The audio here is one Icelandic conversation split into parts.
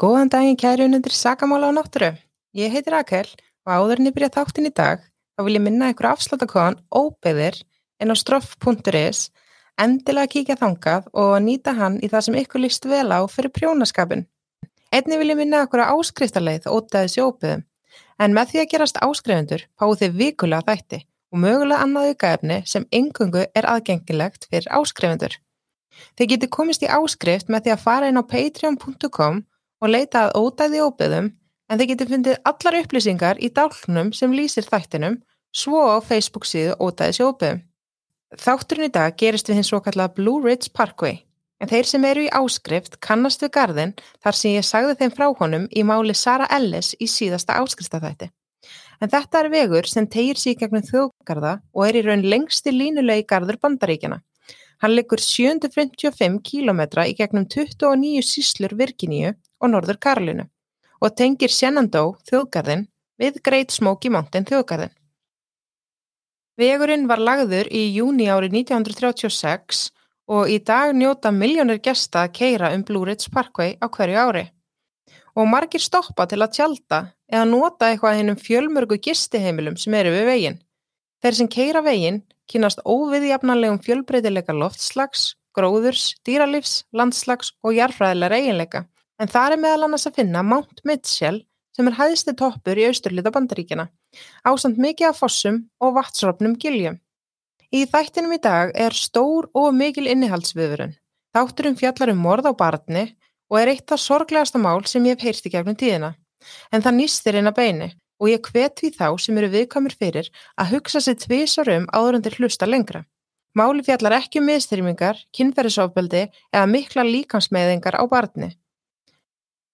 Góðan daginn kæri unundir Sakamála á náttúru. Ég heiti Rakel og áðurinn ég byrja þáttinn í dag þá vil ég minna ykkur afsláttakóðan óbeðir en á stroff.is endilega kíkja þangað og nýta hann í það sem ykkur líst vel á fyrir prjónaskapin. Einni vil ég minna ykkur á áskriftarleið ótaðis í óbeðum en með því að gerast áskrifundur fáu þið vikulega þætti og mögulega annað aukaefni sem engungu er aðgengilegt fyrir áskrifundur. Þið getur komist í áskrift með því að fara inn á patreon.com og leita að ódæði óbyðum en þið getur fundið allar upplýsingar í dálnum sem lýsir þættinum svo á Facebook síðu ódæðis óbyðum. Þátturinn í dag gerist við hins svo kallað Blue Ridge Parkway en þeir sem eru í áskrift kannast við gardin þar sem ég sagði þeim frá honum í máli Sara Ellis í síðasta áskriftathætti. En þetta er vegur sem tegir síg gegnum þjóðgarða og er í raun lengsti línulegi gardur bandaríkjana. Hann liggur 755 km í gegnum 29 síslur Virginíu og Norður Karolínu og tengir Shenandoah þjóðgarðin við Great Smoky Mountain þjóðgarðin. Vegurinn var lagður í júni árið 1936 og í dag njóta miljónir gesta að keira um Blue Ridge Parkway á hverju ári. Og margir stoppa til að tjálta eða nota eitthvað hennum fjölmörgu gistiheimilum sem eru við veginn. Þeir sem keira veginn kynast óviðjafnanlegum fjölbreytileika loftslags, gróðurs, dýralífs, landslags og jarfræðilega eiginleika en þar er meðal annars að finna Mount Mitchell sem er hæðsti toppur í austurlita bandaríkjana, ásamt mikið af fossum og vatnsrópnum giljum. Í þættinum í dag er stór og mikil innihaldsviðurinn. Þátturum fjallar um morð á barni og er eitt af sorglegasta mál sem ég hef heyrst í gegnum tíðina. En það nýstir inn að beini og ég hvet við þá sem eru viðkamur fyrir að hugsa sér tvísar um áðurandir hlusta lengra. Máli fjallar ekki um miðstyrmingar, kynferðisofbeldi eða mikla líkansmeðingar á barni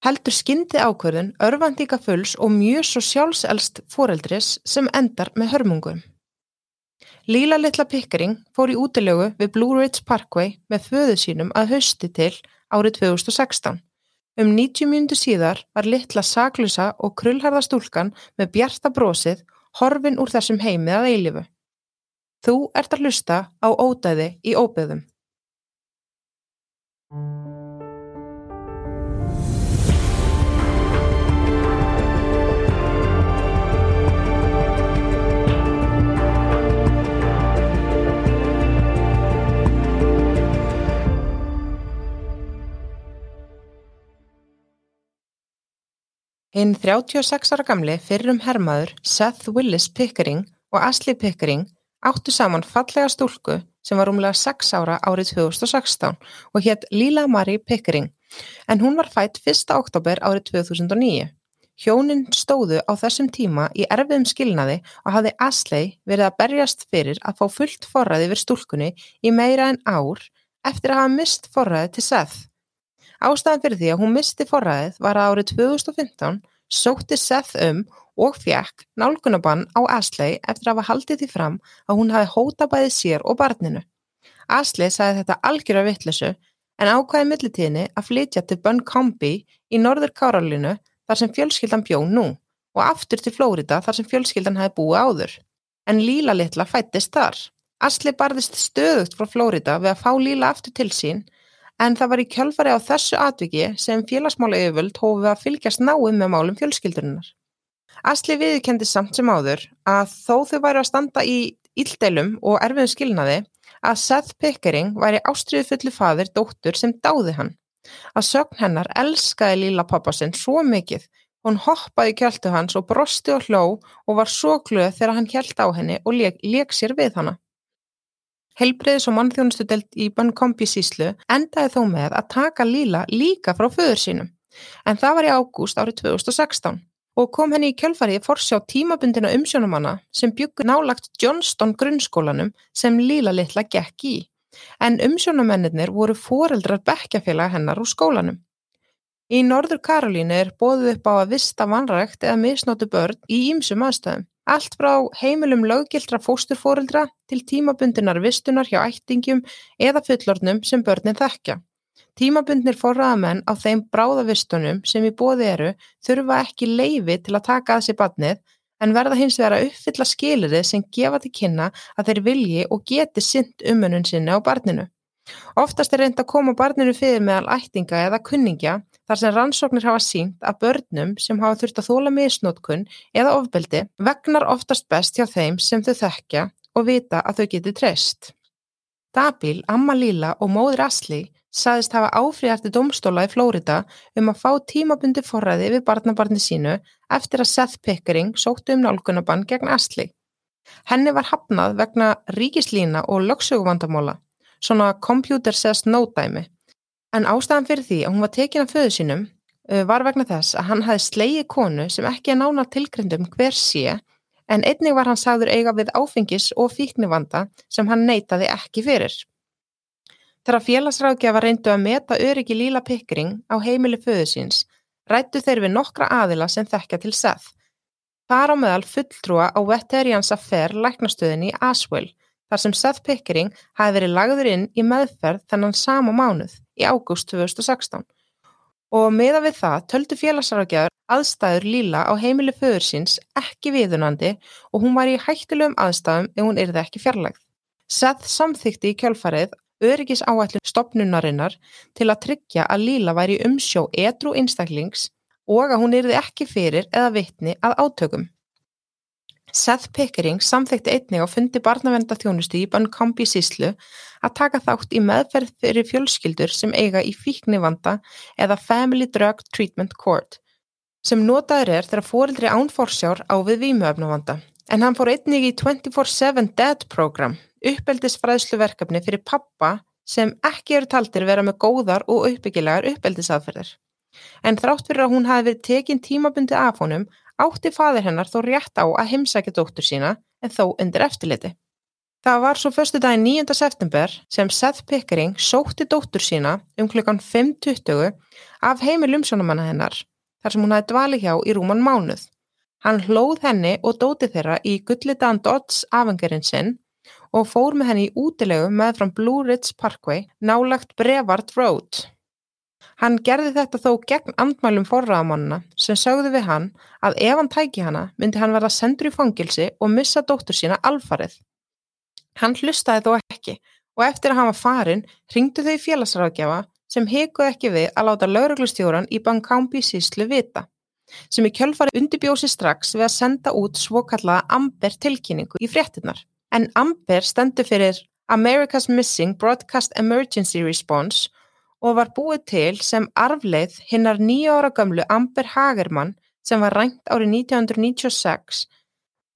heldur skyndi ákvörðun örvandíka fulls og mjög svo sjálfselst foreldris sem endar með hörmungum. Líla litla Pickering fór í útilögu við Blue Ridge Parkway með föðu sínum að hausti til árið 2016. Um 90 mjöndu síðar var litla saklusa og krullharða stúlkan með bjarta brosið horfin úr þessum heimið að eilifu. Þú ert að hlusta á ódæði í óbyðum. Hinn 36 ára gamli fyrrum hermaður Seth Willis Pickering og Ashley Pickering áttu saman fallega stúlku sem var umlega 6 ára árið 2016 og hétt Lila Marie Pickering en hún var fætt 1. oktober árið 2009. Hjónin stóðu á þessum tíma í erfiðum skilnaði og hafði Ashley verið að berjast fyrir að fá fullt forræði við stúlkunni í meira en ár eftir að hafa mist forræði til Seth. Ástæðan fyrir því að hún misti forræðið var að árið 2015 sótti Seth um og fjekk nálgunabann á Ashley eftir að hafa haldið því fram að hún hafi hóta bæðið sér og barninu. Ashley sagði þetta algjör af vittlesu en ákvæði millitíðinni að flytja til Buncombe í norður Káralinu þar sem fjölskyldan bjó nú og aftur til Flórida þar sem fjölskyldan hafi búið áður. En Líla litla fættist þar. Ashley barðist stöðugt frá Flórida við að fá Líla aftur til sín en það var í kjölfari á þessu atviki sem félagsmála yfirvöld hófið að fylgjast náum með málum fjölskyldurinnar. Asli viðkendi samt sem áður að þó þau væri að standa í íldeilum og erfiðu skilnaði að Seth Pickering væri ástriðu fulli fadir dóttur sem dáði hann. Að sögn hennar elskaði líla pappasinn svo mikið, hún hoppaði kjöldu hans og brosti og hló og var svo glöð þegar hann kjælt á henni og leik, leik sér við hana. Helbriðis og mannþjónustudelt í Buncombe síslu endaði þó með að taka Líla líka frá föður sínum en það var í ágúst árið 2016 og kom henni í kjölfarið fórsjá tímabundina umsjónumanna sem byggur nálagt Johnston grunnskólanum sem Líla litla gekk í en umsjónumennir voru foreldrar bekkjafélag hennar úr skólanum. Í Norður Karolínu er bóðið upp á að vista vanrækt eða misnótu börn í ýmsum aðstöðum. Allt frá heimilum löggildra fósturfóreldra til tímabundinar vistunar hjá ættingum eða fullornum sem börnin þekkja. Tímabundnir forraðamenn á þeim bráðavistunum sem í bóði eru þurfa ekki leifi til að taka að sér badnið en verða hins vegar að uppfylla skilirið sem gefa til kynna að þeir vilji og geti synd umunum sinni á barninu. Oftast er reynd að koma barninu fyrir meðal ættinga eða kunningja þar sem rannsóknir hafa sínt að börnum sem hafa þurft að þóla misnótkun eða ofbeldi vegnar oftast best hjá þeim sem þau þekkja og vita að þau geti treyst. Dabil, Amma Líla og móður Asli saðist hafa áfríðarti domstóla í Flórida um að fá tímabundi forræði við barnabarni sínu eftir að Seth Pickering sóttu um nálgunabann gegn Asli. Henni var hafnað vegna ríkislína og lögsöguvandamóla, svona computer says no dæmi. En ástæðan fyrir því að hún var tekin af föðu sínum uh, var vegna þess að hann hafi slegið konu sem ekki er nána tilgrindum hver sé en einnig var hann sagður eiga við áfengis og fíknivanda sem hann neytaði ekki fyrir. Þegar félagsráðgjafa reyndu að meta öryggi Líla Pickering á heimili föðu síns, rættu þeir við nokkra aðila sem þekkja til Seth. Þar á meðal fulltrúa á Veterans Affair læknastöðinni í Aswell, þar sem Seth Pickering hafi verið lagður inn í meðferð þennan sama mánuð í ágúst 2016. Og meða við það töldu félagsráðgjafar aðstæður Líla á heimili föður síns ekki viðunandi og hún var í hættilegum aðstæðum ef hún yrði ekki fjarlægð. Seth samþykti í kjölfarið öryggisáætlun stopnunarinnar til að tryggja að Líla væri umsjó edru einstaklings og að hún yrði ekki fyrir eða vitni að átökum. Seth Pickering samþekti einnig á fundi barnavendaþjónustu í Buncombe síslu að taka þátt í meðferð fyrir fjölskyldur sem eiga í fíknivanda eða Family Drug Treatment Court sem notaður er þegar fórildri ánforsjár á við výmuöfnavanda en hann fór einnig í 24-7 Dead program uppeldisfræðsluverkefni fyrir pappa sem ekki eru taldir vera með góðar og uppbyggilegar uppeldisaðferðir. En þrátt fyrir að hún hafi verið tekinn tímabundi af honum átti fadir hennar þó rétt á að heimsækja dóttur sína en þó undir eftirliti. Það var svo förstu daginn 9. september sem Seth Pickering sótti dóttur sína um klukkan 5.20 af heimil umsjónumanna hennar þar sem hún hafi dvali hjá í rúman mánuð. Hann hlóð henni og dóti þeirra í gullitan Dodds afengarinn sinn og fór með henni í útilegu með fram Blue Ridge Parkway nálagt Brevard Road. Hann gerði þetta þó gegn andmælum forraðamannina sem sögðu við hann að ef hann tæki hana myndi hann verða sendur í fangilsi og missa dóttur sína alfarið. Hann hlustaði þó ekki og eftir að hann var farin ringdu þau félagsráðgjafa sem hekuð ekki við að láta lauruglustjóran í Bankambi síslu vita sem í kjölfari undirbjósi strax við að senda út svokallaða Amber tilkynningu í fréttinnar en AMBER stendur fyrir America's Missing Broadcast Emergency Response og var búið til sem arfleith hinnar nýja ára gömlu Amber Hagerman sem var rænt árið 1996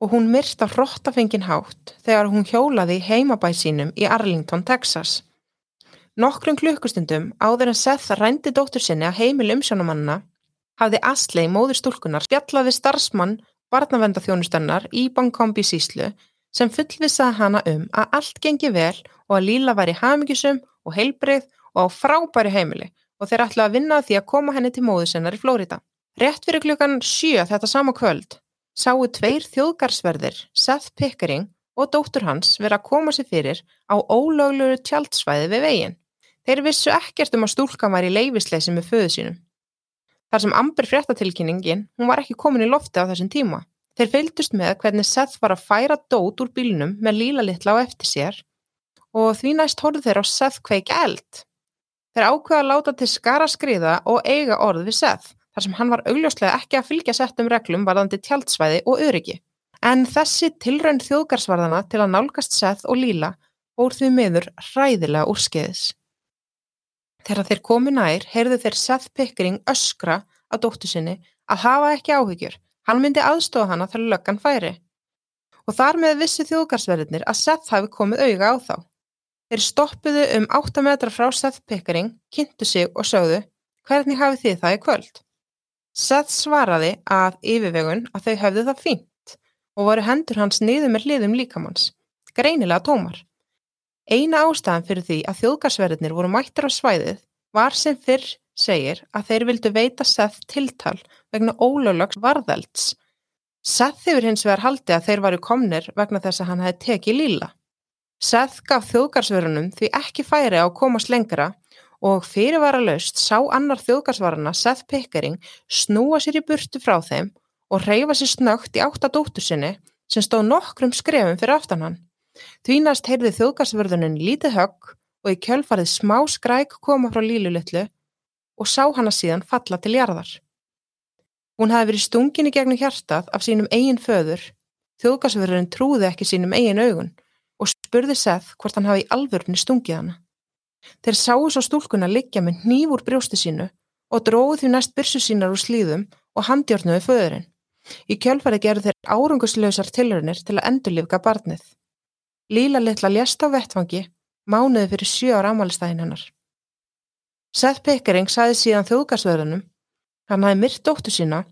og hún myrst á hróttafengin hátt þegar hún hjólaði heimabæð sínum í Arlington, Texas. Nokkrum klukkustundum áður en Seth rændi dóttur sinni að heimil umsjónumannina hafði Asley móður stúlkunar spjallaði starfsmann barnavendaþjónustennar í Bankombi síslu sem fullvisaði hana um að allt gengi vel og að Líla væri hafmyggisum og heilbreyð og á frábæri heimili og þeir ætlaði að vinna því að koma henni til móðu sennar í Flórida. Rétt fyrir klukkan 7 þetta sama kvöld sáu tveir þjóðgarsverðir, Seth Pickering og dóttur hans vera að koma sér fyrir á ólögluru tjaldsvæði við veginn. Þeir vissu ekkert um að stúlkan var í leifisleysi með föðu sínum. Þar sem Amber fréttatilkynningin, hún var ekki komin í lofti á þessum tíma. Þeir fylgdust með hvernig Seth var að færa dót úr bílnum með líla litla á eftir sér og því næst horfðu þeir á Seth kveiki eld. Þeir ákveða að láta til skara skriða og eiga orð við Seth þar sem hann var augljóslega ekki að fylgja settum reglum varðandi tjaldsvæði og öryggi. En þessi tilraun þjóðgarsvarðana til að nálgast Seth og Líla fór því miður ræðilega úrskeiðis. Þegar þeir komu nær heyrðu þeir Seth Pickering öskra að dóttu sinni að hafa ekki áhyggjur Hann myndi aðstofa hana þar löggan færi. Og þar með vissi þjóðgarsverðinir að Seth hafi komið auga á þá. Þeir stoppuðu um 8 metra frá Seth Pickering, kynntu sig og sögðu hvernig hafið þið það í kvöld? Seth svaraði að yfirvegun að þau höfðu það fínt og voru hendur hans niður með hliðum líkamanns, greinilega tómar. Eina ástæðan fyrir því að þjóðgarsverðinir voru mættir á svæðið var sem fyrr segir að þeir vildu veita Seth tiltal vegna ólöglags varðelds. Seth hefur hins vegar haldið að þeir varu komnir vegna þess að hann hefði tekið líla. Seth gaf þjóðgarsverunum því ekki færi á að komast lengra og fyrirvara laust sá annar þjóðgarsvarana Seth Pickering snúa sér í burtu frá þeim og reyfa sér snögt í áttadóttu sinni sem stóð nokkrum skrefum fyrir aftan hann. Þvínast heyrði þjóðgarsverðunin lítið högg og í kjölfarið smá skræk koma frá lílulitlu og sá hana síðan falla til jarðar. Hún hafi verið stungin í gegnum hjartað af sínum eigin föður, þjóðgasverðurinn trúði ekki sínum eigin augun og spurði Seth hvort hann hafi í alvörni stungið hana. Þeir sáu svo stúlkuna liggja með hníf úr brjósti sínu og dróðu því næst byrsu sínar úr slíðum og handjórnuði föðurinn. Í kjölfæri gerðu þeir árangusleusar tilröðnir til að endurlifka barnið. Líla litla lést á vettfangi, mánuði fyrir sjö ára ámælistæðin hennar. Seth Pickering saði síðan þjóðgarsverðunum Hann hafi myrt dóttu sína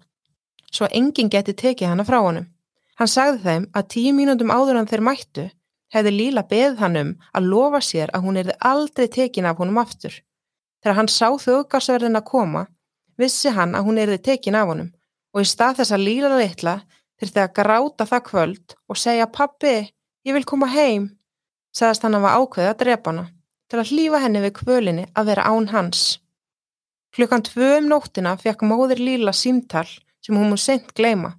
svo enginn geti tekið hana frá honum. Hann sagði þeim að tíu mínúndum áður hann þeir mættu hefði Líla beðið hann um að lofa sér að hún erði aldrei tekin af honum aftur. Þegar hann sá þjóðgarsverðin að koma, vissi hann að hún erði tekin af honum og í stað þess að Líla litla þurfti að gráta það kvöld og segja pappi, ég vil koma heim, sagðist hann að var ákveðið að drepa hana til að hlýfa henni við kvölinni að vera án hans. Klukkan tvö um nóttina fekk móðir Líla símtall sem hún mun sent gleima.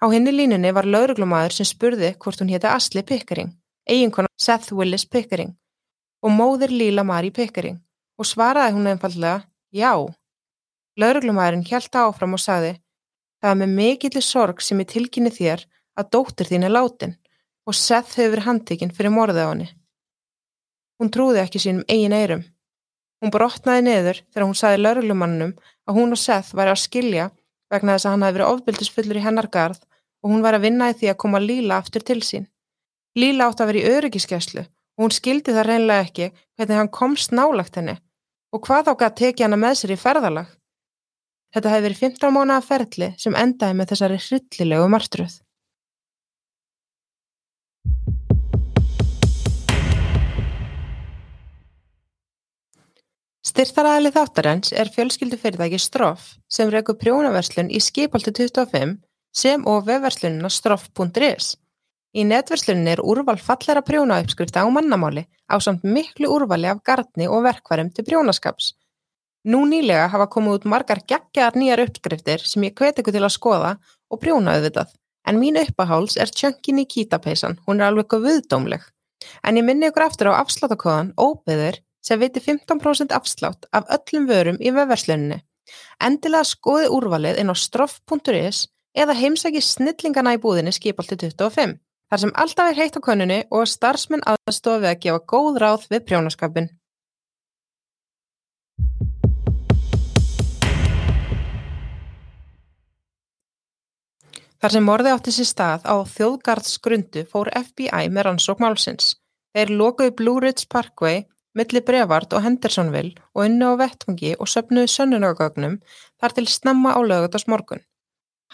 Á henni línunni var lauruglumæður sem spurði hvort hún hétti Asli Pickering, eiginkona Seth Willis Pickering og móðir Líla Mari Pickering og svaraði hún einfallega já. Lauruglumæðurinn hjælta áfram og sagði það er með mikillir sorg sem ég tilkynni þér að dóttir þín er látin og Seth hefur verið handtekinn fyrir morðið á henni. Hún trúði ekki sínum eigin eirum. Hún brotnaði neður þegar hún saði laurulumannum að hún og Seth væri að skilja vegna þess að hann hafi verið ofbildisfullur í hennar garð og hún væri að vinna í því að koma Líla aftur til sín. Líla átt að vera í öryggiskeslu og hún skildi það reynlega ekki hvernig hann komst nálagt henni og hvað ákvað að teki hana með sér í ferðalag. Þetta hefði verið 15 mánuða ferli sem endaði með þessari hryllilegu martruð. Styrtaræðali þáttarins er fjölskyldufyrirtæki Stroff sem reyku prjónaverslun í skipalti 25 sem og vefverslunina stroff.is. Í netverslunin er úrval fallera prjónauppskrifta á mannamáli á samt miklu úrvali af gardni og verkvarum til prjónaskaps. Nú nýlega hafa komið út margar geggjar nýjar uppskriftir sem ég hveti ykkur til að skoða og prjónaðu vitað. En mín uppaháls er Chunky Nikita peysan, hún er alveg viðdómleg. En ég minni ykkur aftur á afsláttakóðan óbyður sem veitir 15% afslátt af öllum vörum í vefverslunni. Endilega skoði úrvalið inn á stroff.is eða heimsæki snillingana í búðinni skipalti 25, þar sem alltaf er heitt á konunni og starfsmenn aðstofi að gefa góð ráð við prjónaskapin. Þar sem morði átti sér stað á þjóðgarðsgrundu fór FBI með rannsók málsins. Þeir lokuðu Blue Ridge Parkway milli Brevard og Hendersonville og unni á vettfangi og söpnuði sönnunagögnum þar til snemma á lögatars morgun.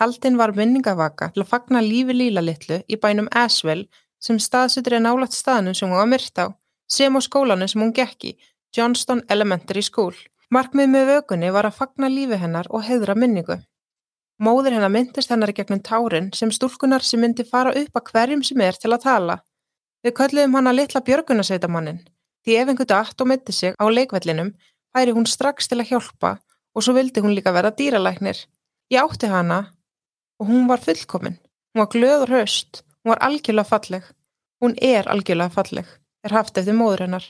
Haldinn var minningavaka til að fagna lífi líla litlu í bænum Asheville sem staðsutur er nálagt staðnum sem hún var myrt á, sem á skólanum sem hún gekk í, Johnston Elementary School. Markmið með vögunni var að fagna lífi hennar og heðra minningu. Móður hennar myndist hennar gegnum tárin sem stúlkunar sem myndi fara upp að hverjum sem er til að tala. Við kölluðum hana litla björgunasveitamannin Því ef einhver datt og myndi sig á leikvellinum færi hún strax til að hjálpa og svo vildi hún líka vera dýralæknir. Ég átti hana og hún var fullkomin. Hún var glöð og höst. Hún var algjörlega falleg. Hún er algjörlega falleg, er haft eftir móður hennar.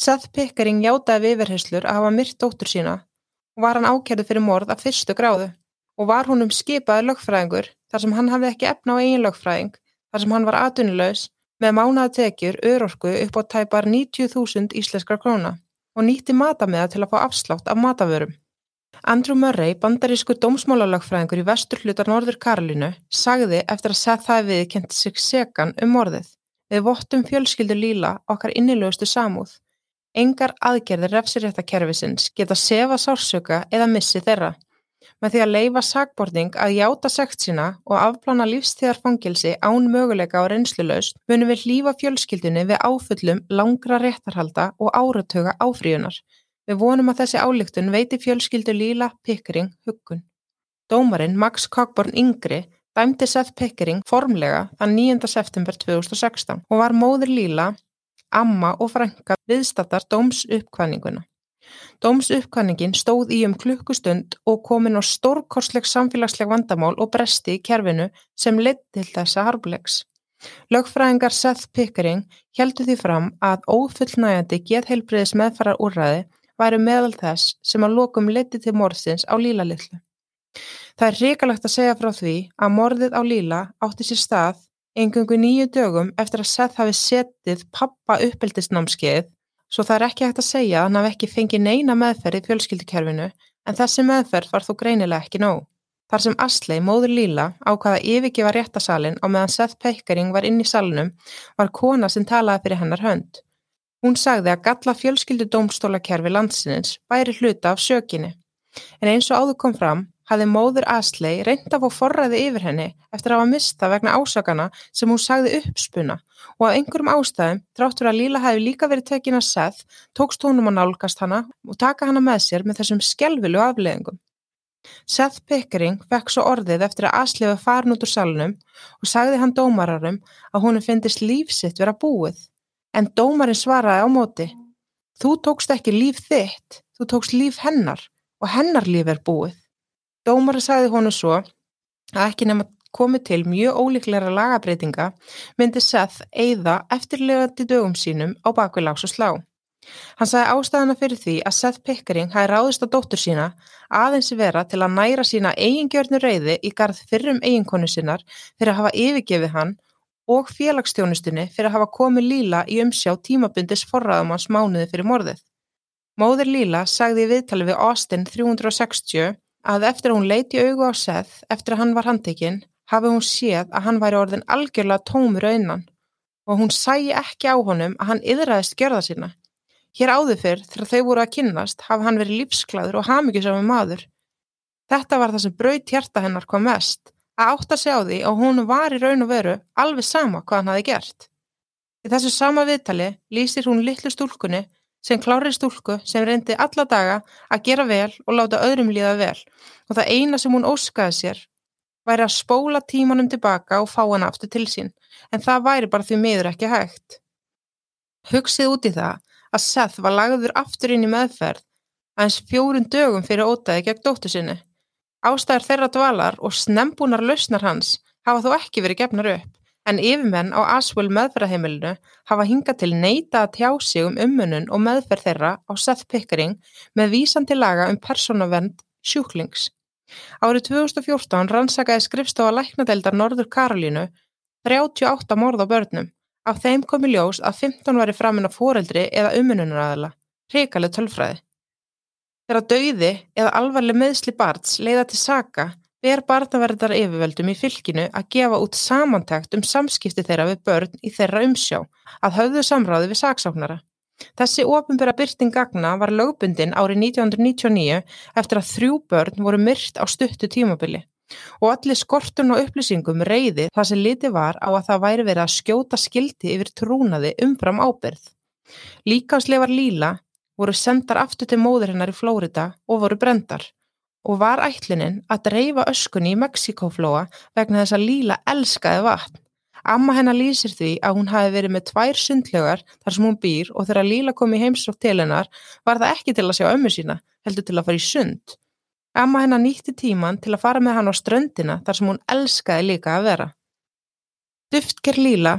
Seth Pickering játaði viðverðherslur að hafa myrt dóttur sína og var hann ákjörðu fyrir morð af fyrstu gráðu og var hún um skipaði lögfræðingur þar sem hann hafði ekki efna á eigin lögfræðing, þar sem hann var atvinnulegs með mánaðatekjur örorku upp á tæpar 90.000 íslenskar króna og nýtti matamiða til að fá afslátt af matavörum. Andrew Murray, bandarísku dómsmálalagfræðingur í vestur hlutar Norður Karolínu, sagði eftir að Seth hafi viðkent sig segan um morðið. Við vottum fjölskyldu líla okkar innilegustu samúð. Engar aðgerðir refsiréttakerfisins geta sefa sársöka eða missi þeirra. Með því að leifa sakborting að játa sekt sína og afplana lífstíðarfangilsi án möguleika á reynslulaust munum við hlýfa fjölskyldunni við áfullum langra réttarhalda og áratöga áfríunar. Við vonum að þessi álíktun veiti fjölskyldu Líla Pickering huggun. Dómarinn Max Cockburn Yngri dæmdi Seth Pickering formlega þann 9. september 2016 og var móður Líla, amma og frænka viðstattar dóms uppkvæðninguna. Dómsuppkvanningin stóð í um klukkustund og komin á stórkorsleg samfélagsleg vandamál og bresti í kerfinu sem leitt til þessa harflegs. Lögfræðingar Seth Pickering heldur því fram að ófullnægandi geðheilbriðis meðfarar úrræði væri meðal þess sem að lokum leti til morðsins á Líla litlu. Það er hrikalegt að segja frá því að morðið á Líla átti sér stað engungu nýju dögum eftir að Seth hafi setið pappa uppeldisnámskeið svo það er ekki hægt að segja að hann hafi ekki fengið neina meðferð í fjölskyldukerfinu en þessi meðferð var þó greinilega ekki nóg. Þar sem Asley, móður Líla, ákvaða yfirgefa réttasalinn á meðan Seth Peckering var inn í salunum var kona sem talaði fyrir hennar hönd. Hún sagði að galla fjölskyldu dómstólakerfi landsinins væri hluta af sökinni. En eins og áður kom fram hafði móður Asley reynd að fá forræði yfir henni eftir að hafa mista vegna ásakana sem hún sagði uppspuna og af einhverjum ástæðum, dráttur að Líla hefði líka verið tekin að Seth, tókst honum að nálgast hana og taka hana með sér með þessum skelvilu afleðingum. Seth Pickering fekk svo orðið eftir að Asley var farin út úr salunum og sagði hann dómararum að húnu finnist lífsitt vera búið En dómarinn svaraði á móti, þú tókst ekki líf þitt, þú tókst líf hennar og hennar líf er búið. Dómarinn sagði honu svo að ekki nema komið til mjög ólíklæra lagabreitinga myndi Seth eigða eftirlegandi dögum sínum á bakvið lágs og slá. Hann sagði ástæðana fyrir því að Seth Pickering hafi ráðist á dóttur sína aðeins vera til að næra sína eigingjörnu reyði í garð fyrrum eiginkonu sinnar fyrir að hafa yfirgefið hann og félagsstjónustunni fyrir að hafa komið Líla í umsjá tímabundis forraðumanns mánuði fyrir morðið. Móður Líla sagði í viðtali við Austin 360 að eftir að hún leiti augu á Seth eftir að hann var handtekinn hafi hún séð að hann væri orðin algjörlega tómur auðnan og hún sæi ekki á honum að hann yðræðist gjörða sína. Hér áður fyrr þegar þau voru að kynnast hafi hann verið lífsklaður og hafmyggjusami maður. Þetta var það sem braut hjarta hennar kom mest að átta sig á því og hún var í raun og veru alveg sama hvað hann hafi gert. Í þessu sama viðtali lýsir hún litlu stúlkunni sem klári stúlku sem reyndi alla daga að gera vel og láta öðrum líða vel og það eina sem hún óskaði sér væri að spóla tímanum tilbaka og fá hann aftur til sín en það væri bara því miður ekki hægt. Hugsið út í það að Seth var lagður aftur inn í meðferð aðeins fjórun dögum fyrir ótaði gegn dóttu sinni Ástæður þeirra dvalar og snembúnar lausnar hans hafa þó ekki verið gefnar upp en yfirmenn á Aswell meðferðarheimilinu hafa hingað til neyta að tjá sig um ummunun og meðferð þeirra á Seth Pickering með vísan til laga um persónavend sjúklings. Árið 2014 rannsakaði skrifstofa læknadeildar Norður Karolínu 38 morð á börnum. Af þeim komi ljós að 15 var í framinn á foreldri eða ummununaræðila. Ríkalið tölfræði. Þegar dauði eða alvarleg meðsli barns leiða til saka ber barnaverðar yfirvöldum í fylkinu að gefa út samantækt um samskipti þeirra við börn í þeirra umsjá að höfðu samráði við saksáknara. Þessi ofinbæra byrting gagna var lögbundin árið 1999 eftir að þrjú börn voru myrt á stuttu tímabili og allir skortun og upplýsingum reyði það sem liti var á að það væri verið að skjóta skildi yfir trúnaði umfram ábyrð. Líkásleifar Líla voru sendar aftur til móður hennar í Flórida og voru brendar og var ætlinin að dreifa öskunni í Mexikóflóa vegna þess að Líla elskaði vatn. Amma hennar lýsir því að hún hafi verið með tvær sundlögar þar sem hún býr og þegar Líla kom í heimsótt til hennar var það ekki til að sjá ömmu sína, heldur til að fara í sund. Amma hennar nýtti tíman til að fara með hann á ströndina þar sem hún elskaði líka að vera. Duftker Líla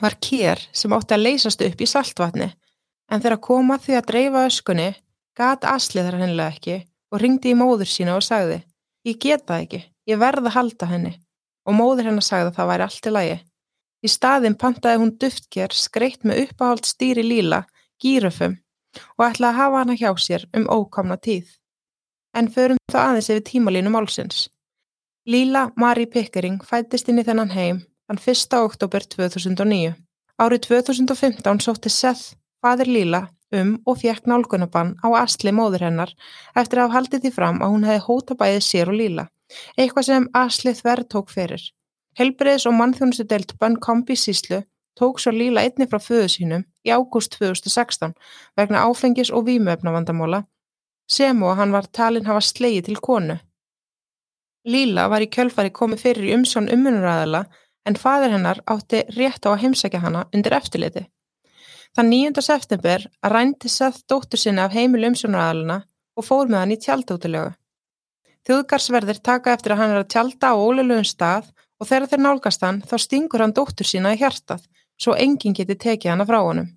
var kér sem átti að leysast upp í saltvatni En þegar koma því að dreifa öskunni, gat Asli þar hennilega ekki og ringdi í móður sína og sagði Ég geta ekki, ég verða að halda henni og móður hennar sagði að það væri allt í lagi. Í staðin pantaði hún duftger skreitt með uppáhald stýri líla, gírufum og ætlaði að hafa hana hjá sér um ókomna tíð. En förum þá aðeins yfir tímalínu málsins. Líla Marie Pickering fættist inn í þennan heim þann 1. oktober 2009. Árið 2015 sótti Seth fadir Líla um og fjekk nálgunabann á Asli móður hennar eftir að hafa haldið því fram að hún hefði hóta bæðið sér og Líla, eitthvað sem Asli þverð tók fyrir. Helbriðis og mannþjónustu deilt bann kombi síslu tók svo Líla einni frá föðu sínum í ágúst 2016 vegna áfengis og výmöfnavandamála sem og að hann var talin hafa slegið til konu. Líla var í kjölfari komið fyrir í umsjón ummunuræðala en fadur hennar átti rétt á að heimsækja hana undir eftirliti. Þann 9. september rændi Seth dóttur sinna af heimil umsjónaraðaluna og fór með hann í tjaldóttilögu. Þjóðgarsverðir taka eftir að hann er að tjalda á ólulugum stað og þegar þeir nálgast hann þá stingur hann dóttur sína í hjartað svo enginn geti tekið hana frá honum.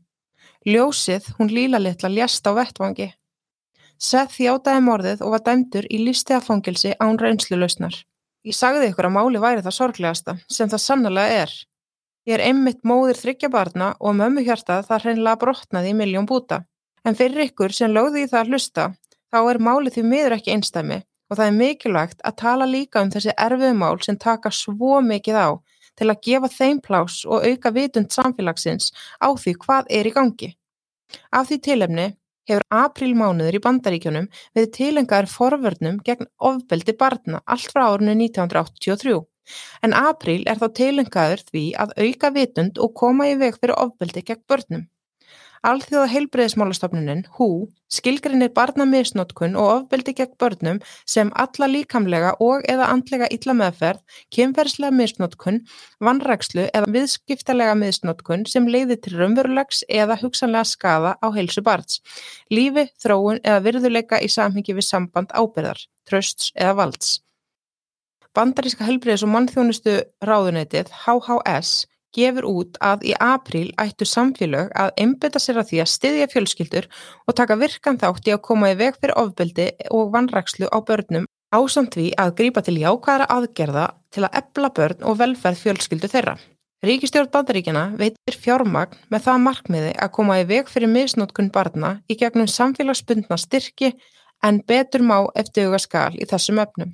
Ljósið, hún líla litla, ljast á vettvangi Seth játaði morðið og var dæmdur í lífstegafangilsi án reynslu lausnar. Ég sagði ykkur að máli væri það sorglegasta, sem það sannlega er. Ég er einmitt móðir þryggja barna og mömmu hjartað það hreinlega brotnaði í miljón búta. En fyrir ykkur sem lögði í það að hlusta, þá er málið því miður ekki einstæmi og það er mikilvægt að tala líka um þessi erfiðu mál sem taka svo mikið á til að gefa þeim plás og auka vitund samfélagsins á því hvað er í gangi. Af því tilefni hefur aprílmánuður í bandaríkjunum við tilengar forvörnum gegn ofbeldi barna allt frá árunni 1983. En apríl er þá tilengaður því að auka vitund og koma í veg fyrir ofbeldi gegn börnum. Alþjóða heilbreyðismálastofnunin, HÚ, skilgrinir barnamisnótkun og ofbeldi gegn börnum sem alla líkamlega og eða andlega illa meðferð, kemferðslega misnótkun, vannrækslu eða viðskiptalega misnótkun sem leiði til raunverulegs eða hugsanlega skaða á heilsu barns, lífi, þróun eða virðuleika í samhengi við samband ábyrðar, trösts eða valds. Bandaríska heilbreyðis og mannþjónustu ráðunetið, HHS, gefur út að í apríl ættu samfélög að einbeta sér að því að styðja fjölskyldur og taka virkan þátt í að koma í veg fyrir ofbeldi og vannrækslu á börnum ásamt því að grípa til jákvæðara aðgerða til að ebla börn og velferð fjölskyldu þeirra. Ríkistjórn bandaríkjana veitir fjármagn með það markmiði að koma í veg fyrir misnótkun barna í gegnum samfélagsbundna styrki en betur má eftir auga skal í þessum öfnum.